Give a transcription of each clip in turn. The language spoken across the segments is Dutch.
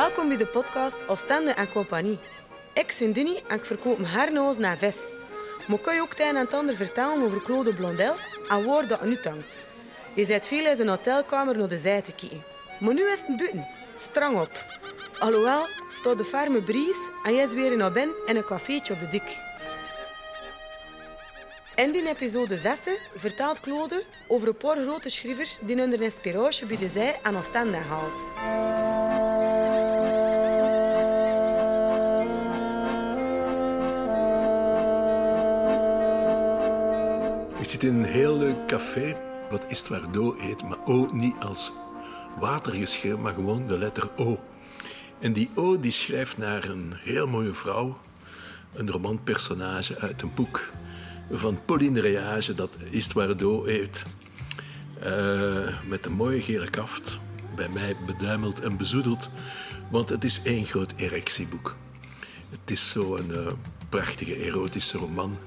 Welkom bij de podcast Oostende en Compagnie. Ik ben Dini en ik verkoop hernoos naar vis. Maar kan je ook het een en het ander vertellen over Claude Blondel en waar dat nu hangt? Je zit veel in zijn hotelkamer naar de zij te kijken. Maar nu is het buiten. Strang op. Alhoewel, staat de ferme bries en jij is weer in binnen in een cafeetje op de dik. In die episode 6 vertelt Claude over een paar grote schrijvers die hun inspiratie bij de zij en Oostende haalt. Zit in een heel leuk café, wat is het waar Do heet, maar O niet als water maar gewoon de letter O. En die O die schrijft naar een heel mooie vrouw, een romanpersonage uit een boek van Pauline Reage, dat is het waar Do heet. Eh, met een mooie gele kaft, bij mij beduimeld en bezoedeld, want het is één groot erectieboek. Het is zo'n uh, prachtige erotische roman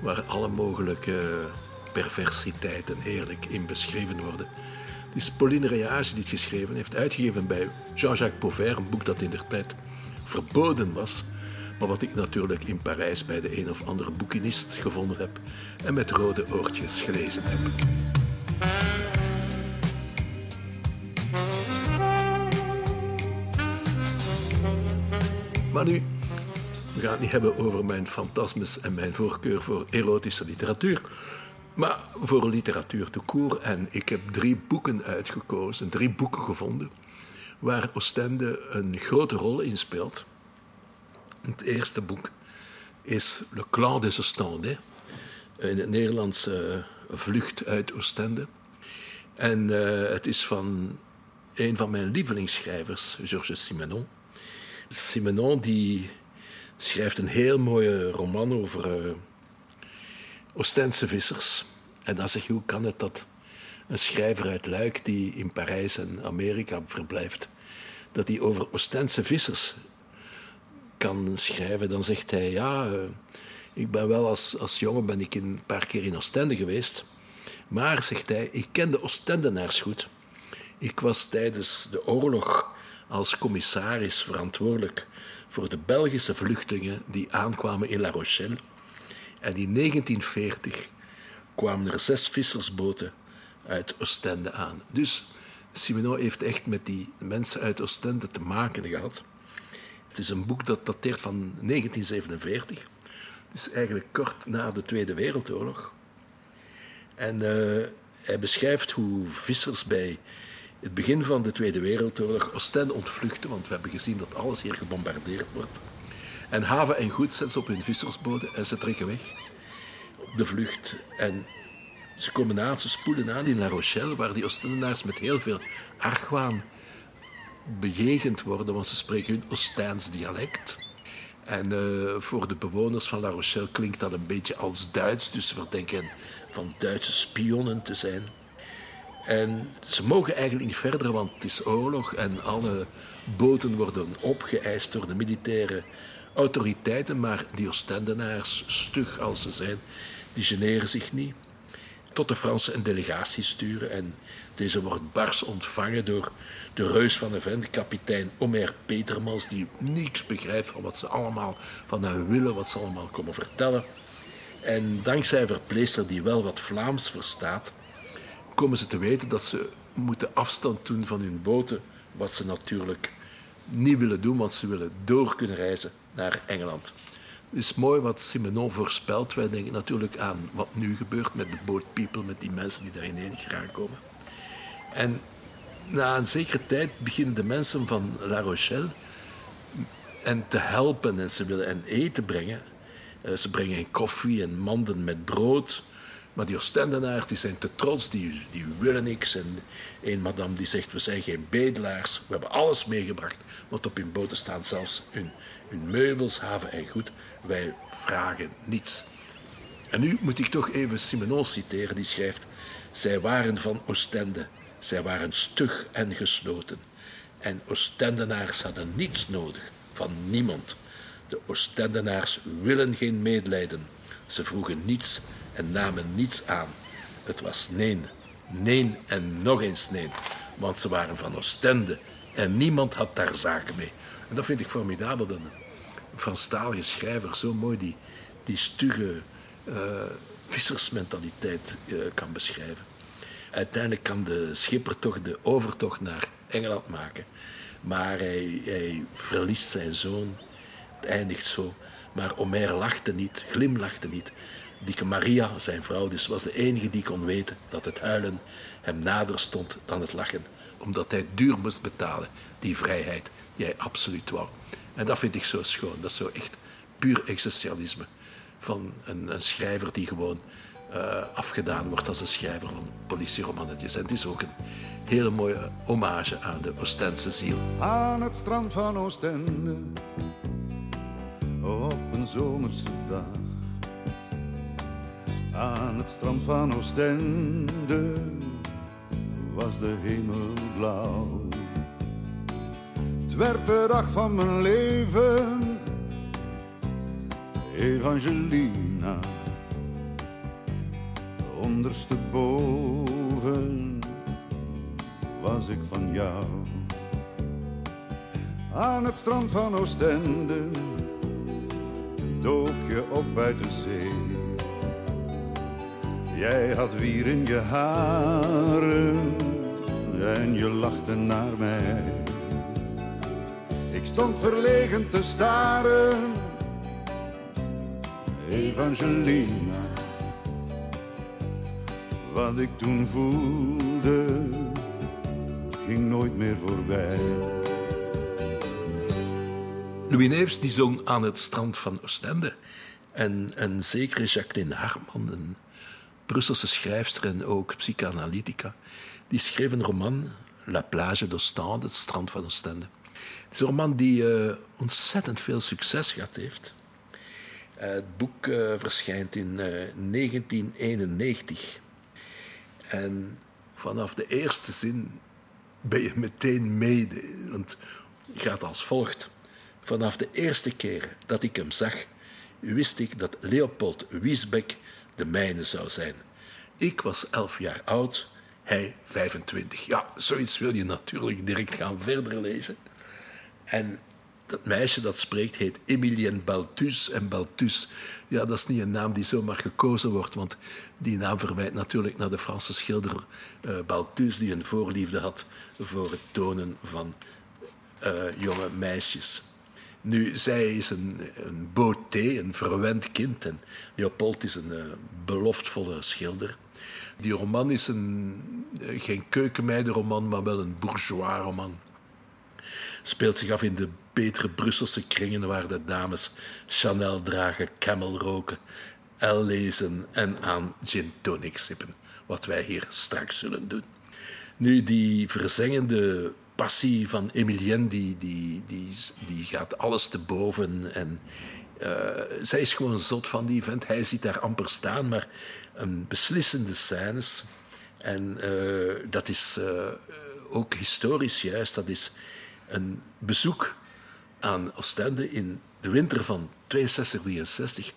waar alle mogelijke perversiteiten heerlijk in beschreven worden. Het is Pauline Reage die het geschreven heeft, uitgegeven bij Jean-Jacques Pauvert, een boek dat in der tijd verboden was, maar wat ik natuurlijk in Parijs bij de een of andere boekenist gevonden heb en met rode oortjes gelezen heb. Maar nu, gaan het niet hebben over mijn fantasmes en mijn voorkeur voor erotische literatuur, maar voor literatuur te koer. En ik heb drie boeken uitgekozen, drie boeken gevonden, waar Oostende een grote rol in speelt. Het eerste boek is Le Clan des Oostende, in het Vlucht uit Oostende. En uh, het is van een van mijn lievelingsschrijvers, Georges Simenon. Simenon die schrijft een heel mooie roman over uh, Oostense vissers. En dan zeg je, hoe kan het dat een schrijver uit Luik die in Parijs en Amerika verblijft, dat hij over Oostense vissers kan schrijven? Dan zegt hij, ja, uh, ik ben wel als, als jongen ben ik een paar keer in Oostende geweest. Maar, zegt hij, ik ken de Oostendenaars goed. Ik was tijdens de oorlog als commissaris verantwoordelijk voor de Belgische vluchtelingen die aankwamen in La Rochelle. En in 1940 kwamen er zes vissersboten uit Oostende aan. Dus Simenon heeft echt met die mensen uit Oostende te maken gehad. Het is een boek dat dateert van 1947, dus eigenlijk kort na de Tweede Wereldoorlog. En uh, hij beschrijft hoe vissers bij het begin van de Tweede Wereldoorlog Oostende ontvluchten, want we hebben gezien dat alles hier gebombardeerd wordt. En haven en goed zetten ze op hun vissersboten en ze trekken weg op de vlucht. En ze komen aan, ze spoelen aan in La Rochelle, waar die Oostendenaars met heel veel argwaan bejegend worden, want ze spreken hun Oosteins dialect. En uh, voor de bewoners van La Rochelle klinkt dat een beetje als Duits, dus ze verdenken van Duitse spionnen te zijn. En ze mogen eigenlijk niet verder, want het is oorlog en alle boten worden opgeëist door de militaire autoriteiten. Maar die Oostendenaars, stug als ze zijn, die generen zich niet. Tot de Fransen een delegatie sturen en deze wordt bars ontvangen door de reus van de vent, kapitein Omer Petermans, die niks begrijpt van wat ze allemaal van hen willen, wat ze allemaal komen vertellen. En dankzij een verpleester die wel wat Vlaams verstaat, komen ze te weten dat ze moeten afstand doen van hun boten, wat ze natuurlijk niet willen doen, want ze willen door kunnen reizen naar Engeland. Het is mooi wat Simenon voorspelt. Wij denken natuurlijk aan wat nu gebeurt met de boat people, met die mensen die daar in gaan komen. En na een zekere tijd beginnen de mensen van La Rochelle en te helpen en ze willen en eten brengen. Eh, ze brengen koffie en manden met brood. Maar die Oostendenaars die zijn te trots, die, die willen niks. En een madame die zegt, we zijn geen bedelaars, we hebben alles meegebracht. Want op hun boten staan zelfs hun, hun meubels, haven en goed. Wij vragen niets. En nu moet ik toch even Simenon citeren, die schrijft... Zij waren van Oostende, zij waren stug en gesloten. En Oostendenaars hadden niets nodig, van niemand. De Oostendenaars willen geen medelijden. Ze vroegen niets en namen niets aan. Het was nee, nee en nog eens nee, want ze waren van Oostende En niemand had daar zaken mee. En dat vind ik formidabel dat een Franstalige schrijver zo mooi die, die stugge uh, vissersmentaliteit uh, kan beschrijven. Uiteindelijk kan de schipper toch de overtocht naar Engeland maken. Maar hij, hij verliest zijn zoon. Het eindigt zo. Maar Omer lachte niet, glimlachte niet. Dieke Maria, zijn vrouw dus, was de enige die kon weten dat het huilen hem nader stond dan het lachen. Omdat hij duur moest betalen, die vrijheid die hij absoluut wou. En dat vind ik zo schoon. Dat is zo echt puur existentialisme. Van een, schrijver die gewoon uh, afgedaan wordt als een schrijver van politieromannetjes. En het is ook een hele mooie hommage aan de Oostense ziel. Aan het strand van Oostende, op een zomerse. Aan het strand van Oostende was de hemel blauw. Het werd de dag van mijn leven, Evangelina ondersteboven was ik van jou. Aan het strand van Oostende dook je op bij de zee. Jij had wier in je haren en je lachte naar mij. Ik stond verlegen te staren, Evangelina wat ik toen voelde, ging nooit meer voorbij. Louis Neefs die zong aan het strand van Oostende. En een zekere Jacqueline Harman, een Brusselse schrijfster en ook psychanalytica, die schreef een roman, La plage d'Ostende, het strand van Oostende. Het is een roman die uh, ontzettend veel succes gehad heeft. Uh, het boek uh, verschijnt in 1991. En vanaf de eerste zin ben je meteen mede. Want het gaat als volgt. Vanaf de eerste keer dat ik hem zag, wist ik dat Leopold Wiesbeck de mijne zou zijn. Ik was elf jaar oud, hij 25. Ja, zoiets wil je natuurlijk direct gaan verder lezen. En dat meisje dat spreekt heet Emilien Balthus. En Balthus, ja, dat is niet een naam die zomaar gekozen wordt, want die naam verwijt natuurlijk naar de Franse schilder uh, die een voorliefde had voor het tonen van uh, jonge meisjes. Nu, zij is een, een beauté, een verwend kind. En Leopold is een uh, beloftvolle schilder. Die roman is een, geen keukenmeidenroman, maar wel een bourgeois roman. Speelt zich af in de betere Brusselse kringen waar de dames Chanel dragen, Camel roken, L lezen en aan gin tonic sippen. Wat wij hier straks zullen doen. Nu, die verzengende passie van Emilienne, die, die, die, die gaat alles te boven. En uh, zij is gewoon zot van die vent. Hij ziet daar amper staan, maar een beslissende scènes. En uh, dat is uh, ook historisch juist. Dat is een bezoek aan Oostende in de winter van 62, 63.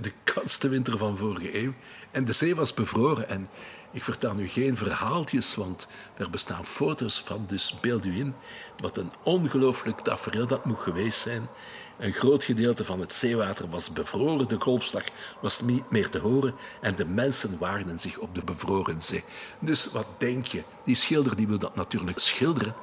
De koudste winter van vorige eeuw. En de zee was bevroren. En ik vertel nu geen verhaaltjes, want er bestaan foto's van. Dus beeld u in wat een ongelooflijk tafereel dat moet geweest zijn. Een groot gedeelte van het zeewater was bevroren, de golfslag was niet meer te horen en de mensen waarden zich op de bevroren zee. Dus wat denk je? Die schilder die wil dat natuurlijk schilderen,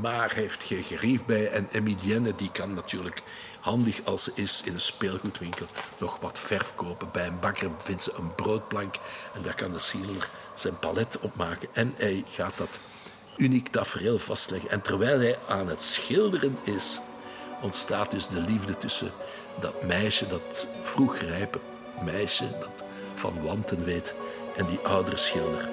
maar heeft geen gerief bij. En Emilienne die kan natuurlijk handig als ze is in een speelgoedwinkel nog wat verf kopen. Bij een bakker vindt ze een broodplank en daar kan de schilder zijn palet op maken. En hij gaat dat uniek tafereel vastleggen. En terwijl hij aan het schilderen is, ontstaat dus de liefde tussen dat meisje, dat vroeg rijpe meisje, dat van wanten weet, en die oudere schilder.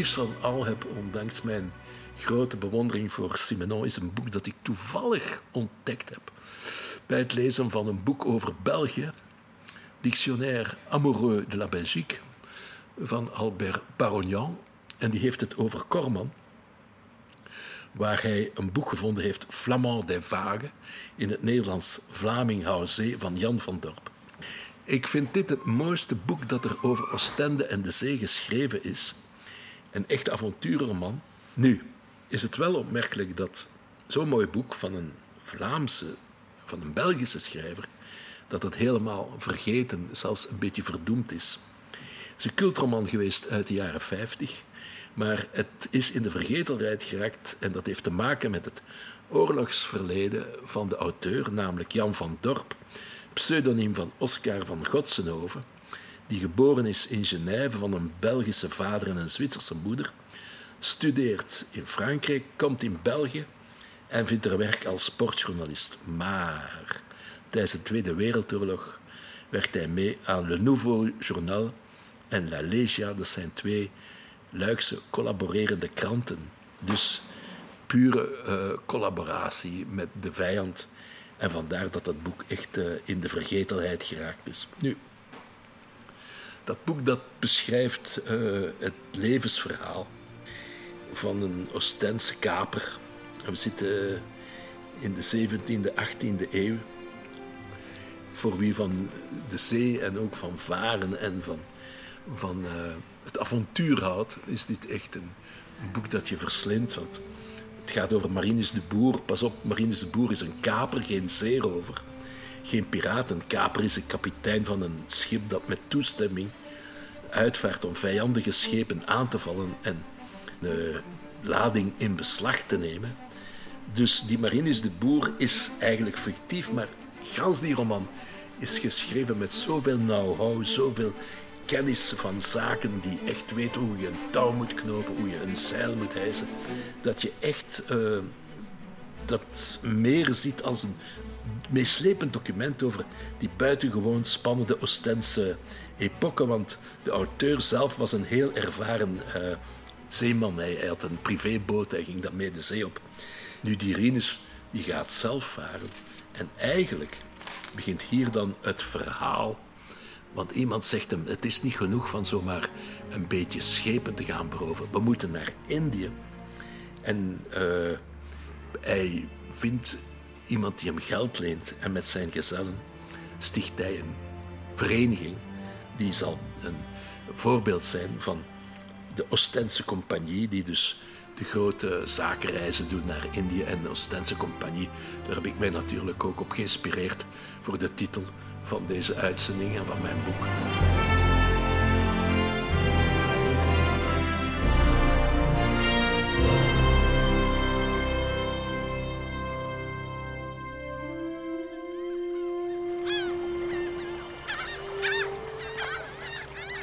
Liefst van al heb, ondanks mijn grote bewondering voor Simenon, is een boek dat ik toevallig ontdekt heb bij het lezen van een boek over België, Dictionnaire amoureux de la Belgique, van Albert Barognan. En die heeft het over Corman, waar hij een boek gevonden heeft, Flamand des Vagues, in het Nederlands Vlaming Houzee van Jan van Dorp. Ik vind dit het mooiste boek dat er over Oostende en de zee geschreven is. Een echt avonturenroman. Nu, is het wel opmerkelijk dat zo'n mooi boek van een Vlaamse, van een Belgische schrijver, dat het helemaal vergeten, zelfs een beetje verdoemd is. Het is een cultroman geweest uit de jaren 50, maar het is in de vergetelheid geraakt en dat heeft te maken met het oorlogsverleden van de auteur, namelijk Jan van Dorp, pseudoniem van Oscar van Godsenhoven, die geboren is in Genève van een Belgische vader en een Zwitserse moeder, studeert in Frankrijk, komt in België en vindt er werk als sportjournalist. Maar tijdens de Tweede Wereldoorlog werkt hij mee aan Le Nouveau Journal en La Legia. Dat zijn twee Luikse collaborerende kranten. Dus pure uh, collaboratie met de vijand. En vandaar dat dat boek echt uh, in de vergetelheid geraakt is. Nu, dat boek dat beschrijft uh, het levensverhaal van een Oostense kaper. We zitten in de 17e, 18e eeuw. Voor wie van de zee en ook van varen en van, van uh, het avontuur houdt, is dit echt een, een boek dat je verslindt. Want het gaat over Marinus de Boer. Pas op, Marinus de Boer is een kaper, geen zeerover. Geen piraat. Een kaper is een kapitein van een schip dat met toestemming uitvaart om vijandige schepen aan te vallen en de lading in beslag te nemen. Dus die Marinus de Boer is eigenlijk fictief, maar gans die roman is geschreven met zoveel know-how, zoveel kennis van zaken die echt weten hoe je een touw moet knopen, hoe je een zeil moet hijsen, dat je echt uh, dat meer ziet als een meeslepend document over die buitengewoon spannende Oostense epoche, want de auteur zelf was een heel ervaren uh, zeeman. Hij, had een privéboot, hij ging daarmee de zee op. Nu, die die gaat zelf varen. En eigenlijk begint hier dan het verhaal. Want iemand zegt hem, het is niet genoeg van zomaar een beetje schepen te gaan beroven. We moeten naar Indië. En uh, hij vindt iemand die hem geld leent. En met zijn gezellen sticht hij een vereniging. Die zal een voorbeeld zijn van de Oostense Compagnie, die dus de grote zakenreizen doet naar Indië en de Oostense Compagnie. Daar heb ik mij natuurlijk ook op geïnspireerd voor de titel van deze uitzending en van mijn boek.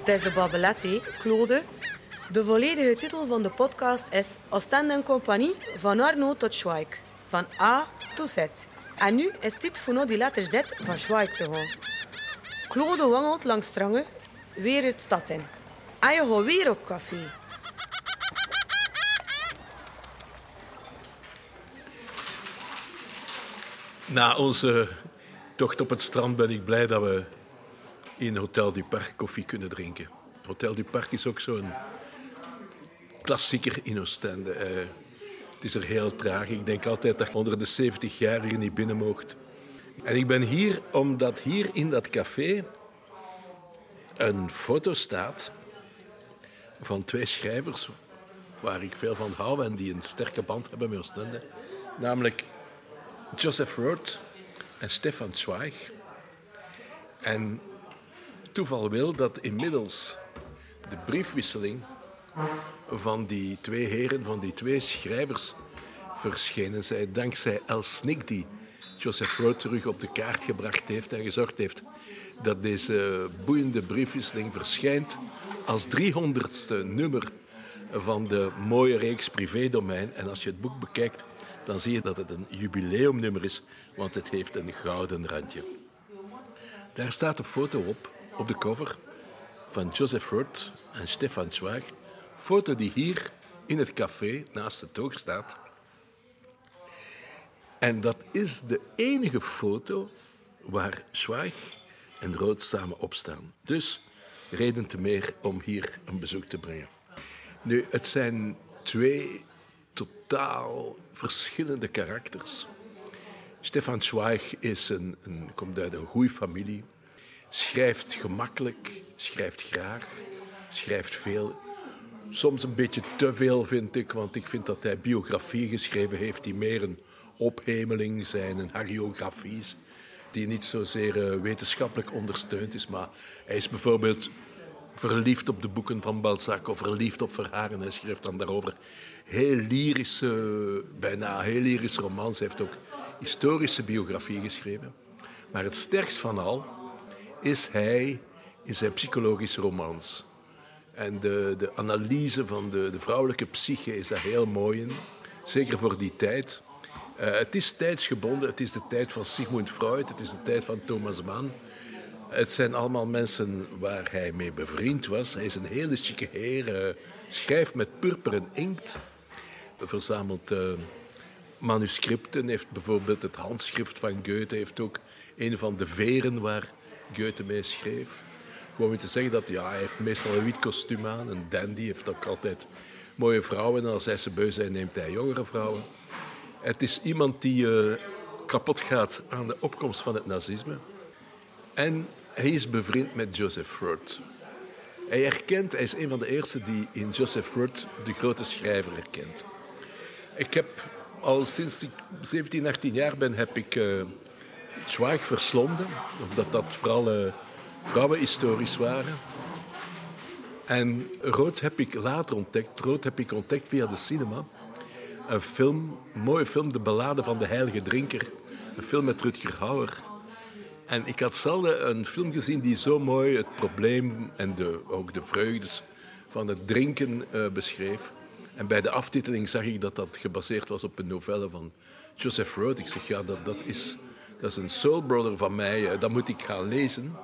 Tijdens de Babelette, Claude, de volledige titel van de podcast is Oostende en Compagnie van Arno tot Schweik. Van A tot Z. En nu is dit voor nou die letter Z van Schweik te gaan. Claude wangelt langs strangen weer het stad in. En je weer op café. Na onze tocht op het strand ben ik blij dat we in Hotel du Parc koffie kunnen drinken. Hotel du Parc is ook zo'n klassieker in Oostende. Uh, het is er heel traag. Ik denk altijd dat je onder de 70-jarigen niet binnen mocht. En ik ben hier omdat hier in dat café een foto staat van twee schrijvers waar ik veel van hou en die een sterke band hebben met Oostende. Namelijk Joseph Roth en Stefan Zweig. En toeval wil dat inmiddels de briefwisseling van die twee heren, van die twee schrijvers, verschenen zij dankzij El Snick, die Joseph Roth terug op de kaart gebracht heeft en gezorgd heeft dat deze boeiende briefwisseling verschijnt als 300ste nummer van de mooie reeks Privédomein. En als je het boek bekijkt, dan zie je dat het een jubileumnummer is, want het heeft een gouden randje. Daar staat een foto op, op de cover, van Joseph Roth en Stefan Zweig foto die hier in het café naast het oog staat. En dat is de enige foto waar Schweig en Rood samen opstaan. Dus reden te meer om hier een bezoek te brengen. Nu, het zijn twee totaal verschillende karakters. Stefan Zweig is een, een, komt uit een goede familie, schrijft gemakkelijk, schrijft graag, schrijft veel. Soms een beetje te veel, vind ik, want ik vind dat hij biografieën geschreven heeft die meer een ophemeling zijn, een hagiografies, die niet zozeer uh, wetenschappelijk ondersteund is. Maar hij is bijvoorbeeld verliefd op de boeken van Balzac of verliefd op Verharen. Hij schreef dan daarover heel lyrische, bijna heel lyrische romans. Hij heeft ook historische biografie geschreven. Maar het sterkst van al is hij in zijn psychologische romans. En de, de analyse van de, de vrouwelijke psyche is daar heel mooi in. Zeker voor die tijd. Uh, het is tijdsgebonden. Het is de tijd van Sigmund Freud. Het is de tijd van Thomas Mann. Het zijn allemaal mensen waar hij mee bevriend was. Hij is een hele chique heer. Uh, schrijft met purperen inkt. Verzamelt uh, manuscripten. Heeft bijvoorbeeld het handschrift van Goethe. Heeft ook een van de veren waar Goethe mee schreef. Gewoon om te zeggen dat ja, hij heeft meestal een wit kostuum aan. Een dandy heeft ook altijd mooie vrouwen. En als hij ze beu zijn, neemt hij jongere vrouwen. Het is iemand die uh, kapot gaat aan de opkomst van het nazisme. En hij is bevriend met Joseph Freud. Hij herkent, hij is een van de eerste die in Joseph Freud de grote schrijver herkent. Ik heb al sinds ik 17, 18 jaar ben, heb ik uh, Zweig verslonden. Omdat dat vooral uh, vrouwenhistorisch waren. En Rood heb ik later ontdekt. Rood heb ik ontdekt via de cinema. Een film, een mooie film, De Ballade van de Heilige Drinker. Een film met Rutger Hauer. En ik had zelden een film gezien die zo mooi het probleem en de, ook de vreugdes van het drinken uh, beschreef. En bij de aftiteling zag ik dat dat gebaseerd was op een novelle van Joseph Roth. Ik zeg, ja, dat, dat, is, dat is een soul brother van mij, uh, dat moet ik gaan lezen.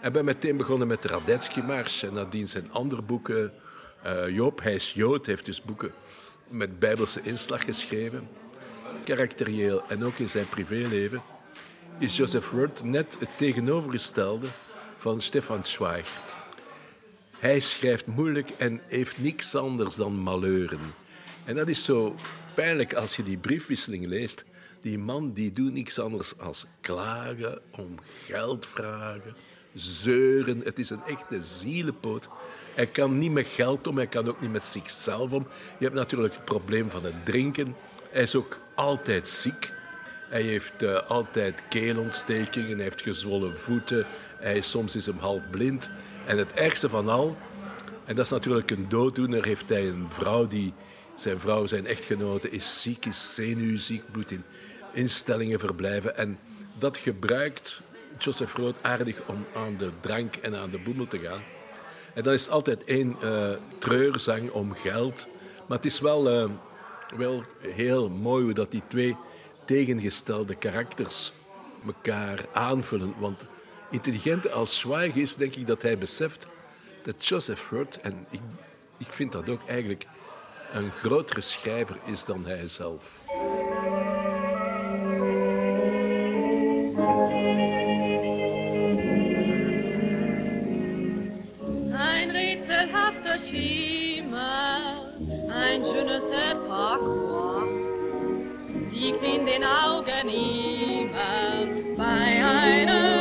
En ben meteen begonnen met de Radetzky-mars en nadien zijn andere boeken. Uh, Joop, hij is Jood, heeft dus boeken met bijbelse inslag geschreven. Karakterieel en ook in zijn privéleven is Joseph Roth net het tegenovergestelde van Stefan Zweig. Hij schrijft moeilijk en heeft niks anders dan malheuren. En dat is zo pijnlijk als je die briefwisseling leest. Die man die doet niks anders als klagen, om geld vragen, zeuren. Het is een echte zielenpoot. Hij kan niet met geld om, hij kan ook niet met zichzelf om. Je hebt natuurlijk het probleem van het drinken. Hij is ook altijd ziek. Hij heeft uh, altijd keelontstekingen, hij heeft gezwollen voeten. Hij, soms is hem half blind. En het ergste van al, en dat is natuurlijk een dooddoener, heeft hij een vrouw die... Zijn vrouw, zijn echtgenote, is ziek, is zenuwziek, moet in instellingen verblijven. En dat gebruikt Joseph Rood aardig om aan de drank en aan de boemel te gaan. En dan is altijd één uh, treurzang om geld. Maar het is wel, uh, wel heel mooi hoe dat die twee tegengestelde karakters elkaar aanvullen. Want intelligent als Zweig is, denk ik dat hij beseft dat Joseph Roth, en ik, ik vind dat ook eigenlijk een grotere schrijver is dan hij zelf. Ein rätselhafter Schimmer, ein pas quoi, liegt in den Augen immer bei einer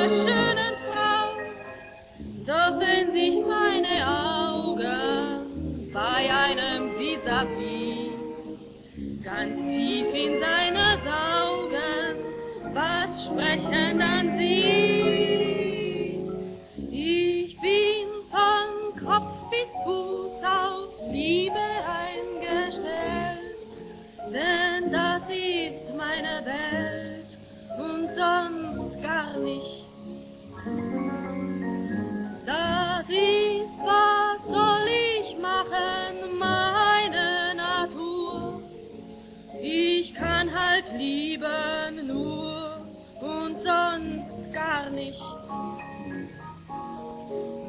einem gar nicht.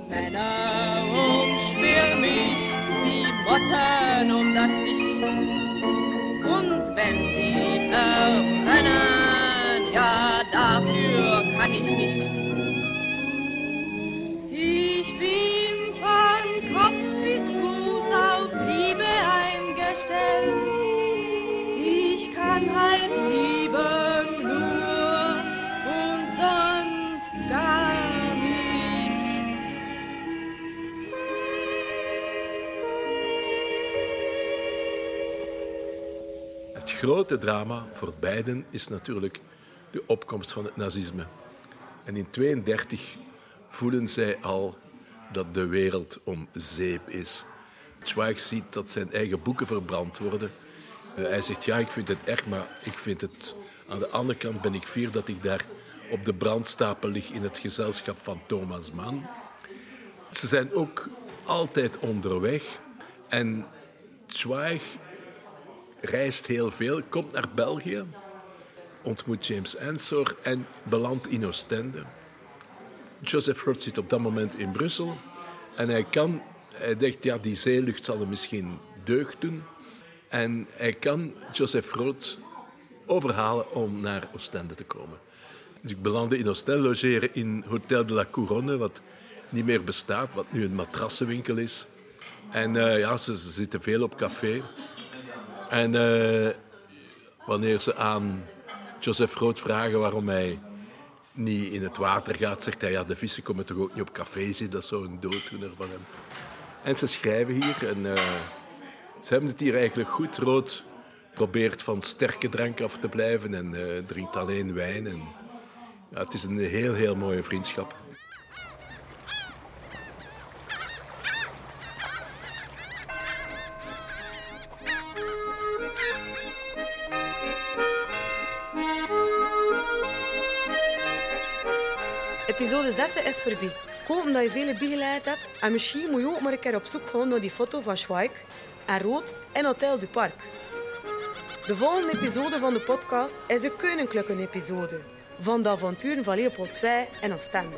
Männer umschwirr mich wie rotten um das Licht. Grote drama voor beiden is natuurlijk de opkomst van het nazisme. En in 1932 voelen zij al dat de wereld om zeep is. Zweig ziet dat zijn eigen boeken verbrand worden. Eh, hij zegt, ja, ik vind het echt, maar ik vind het... Aan de andere kant ben ik fier dat ik daar op de brandstapel lig in het gezelschap van Thomas Mann. Ze zijn ook altijd onderweg. En Zweig reist heel veel, komt naar België, ontmoet James Ensor en belandt in Oostende. Joseph Roth zit op dat moment in Brussel en hij kan, hij denkt, ja, die zeelucht zal hem misschien deugd doen. En hij kan Joseph Roth overhalen om naar Oostende te komen. Dus ik belandde in Oostende, logeren in Hotel de la Couronne, wat niet meer bestaat, wat nu een matrassenwinkel is. En eh, ja, ze, ze zitten veel op café. En eh, wanneer ze aan Joseph Rood vragen waarom hij niet in het water gaat, zegt hij, ja, de vissen komen toch ook niet op café zitten, dat is zo'n dooddoener van hem. En ze schrijven hier en eh, ze hebben het hier eigenlijk goed. Rood probeert van sterke drank af te blijven en eh, drinkt alleen wijn. En, ja, het is een heel, heel mooie vriendschap. Episode 6 is voorbij. Ik hoop dat je veel bijgeleerd hebt. En misschien moet je ook maar een keer op zoek gaan naar die foto van Schweik en Rood in Hotel du Parc. De volgende episode van de podcast is een koninklijke episode van de avonturen van Leopold II en Oostende.